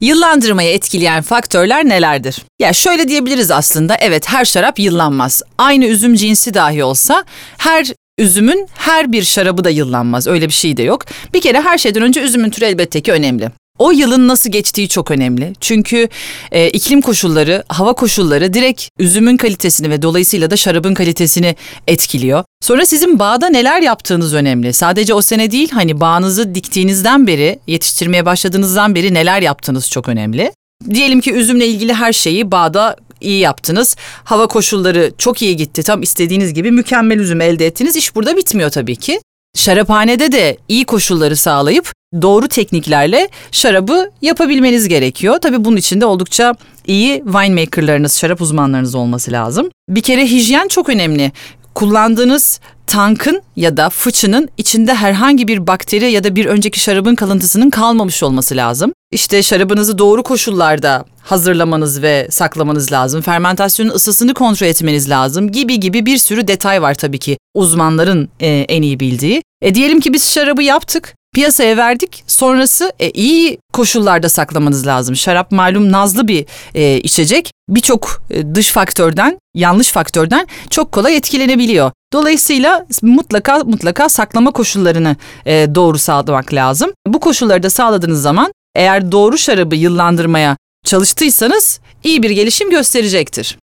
Yıllandırmayı etkileyen faktörler nelerdir? Ya şöyle diyebiliriz aslında evet her şarap yıllanmaz. Aynı üzüm cinsi dahi olsa her üzümün her bir şarabı da yıllanmaz. Öyle bir şey de yok. Bir kere her şeyden önce üzümün türü elbette ki önemli. O yılın nasıl geçtiği çok önemli. Çünkü e, iklim koşulları, hava koşulları direkt üzümün kalitesini ve dolayısıyla da şarabın kalitesini etkiliyor. Sonra sizin bağda neler yaptığınız önemli. Sadece o sene değil hani bağınızı diktiğinizden beri, yetiştirmeye başladığınızdan beri neler yaptığınız çok önemli. Diyelim ki üzümle ilgili her şeyi bağda iyi yaptınız. Hava koşulları çok iyi gitti. Tam istediğiniz gibi mükemmel üzüm elde ettiniz. İş burada bitmiyor tabii ki. Şaraphanede de iyi koşulları sağlayıp doğru tekniklerle şarabı yapabilmeniz gerekiyor. Tabii bunun için de oldukça iyi winemakerlarınız, şarap uzmanlarınız olması lazım. Bir kere hijyen çok önemli. Kullandığınız tankın ya da fıçının içinde herhangi bir bakteri ya da bir önceki şarabın kalıntısının kalmamış olması lazım. İşte şarabınızı doğru koşullarda hazırlamanız ve saklamanız lazım. Fermentasyonun ısısını kontrol etmeniz lazım gibi gibi bir sürü detay var tabii ki uzmanların e, en iyi bildiği. E diyelim ki biz şarabı yaptık piyasaya verdik. Sonrası e, iyi koşullarda saklamanız lazım. Şarap malum nazlı bir e, içecek. Birçok e, dış faktörden, yanlış faktörden çok kolay etkilenebiliyor. Dolayısıyla mutlaka mutlaka saklama koşullarını e, doğru sağlamak lazım. Bu koşulları da sağladığınız zaman eğer doğru şarabı yıllandırmaya çalıştıysanız iyi bir gelişim gösterecektir.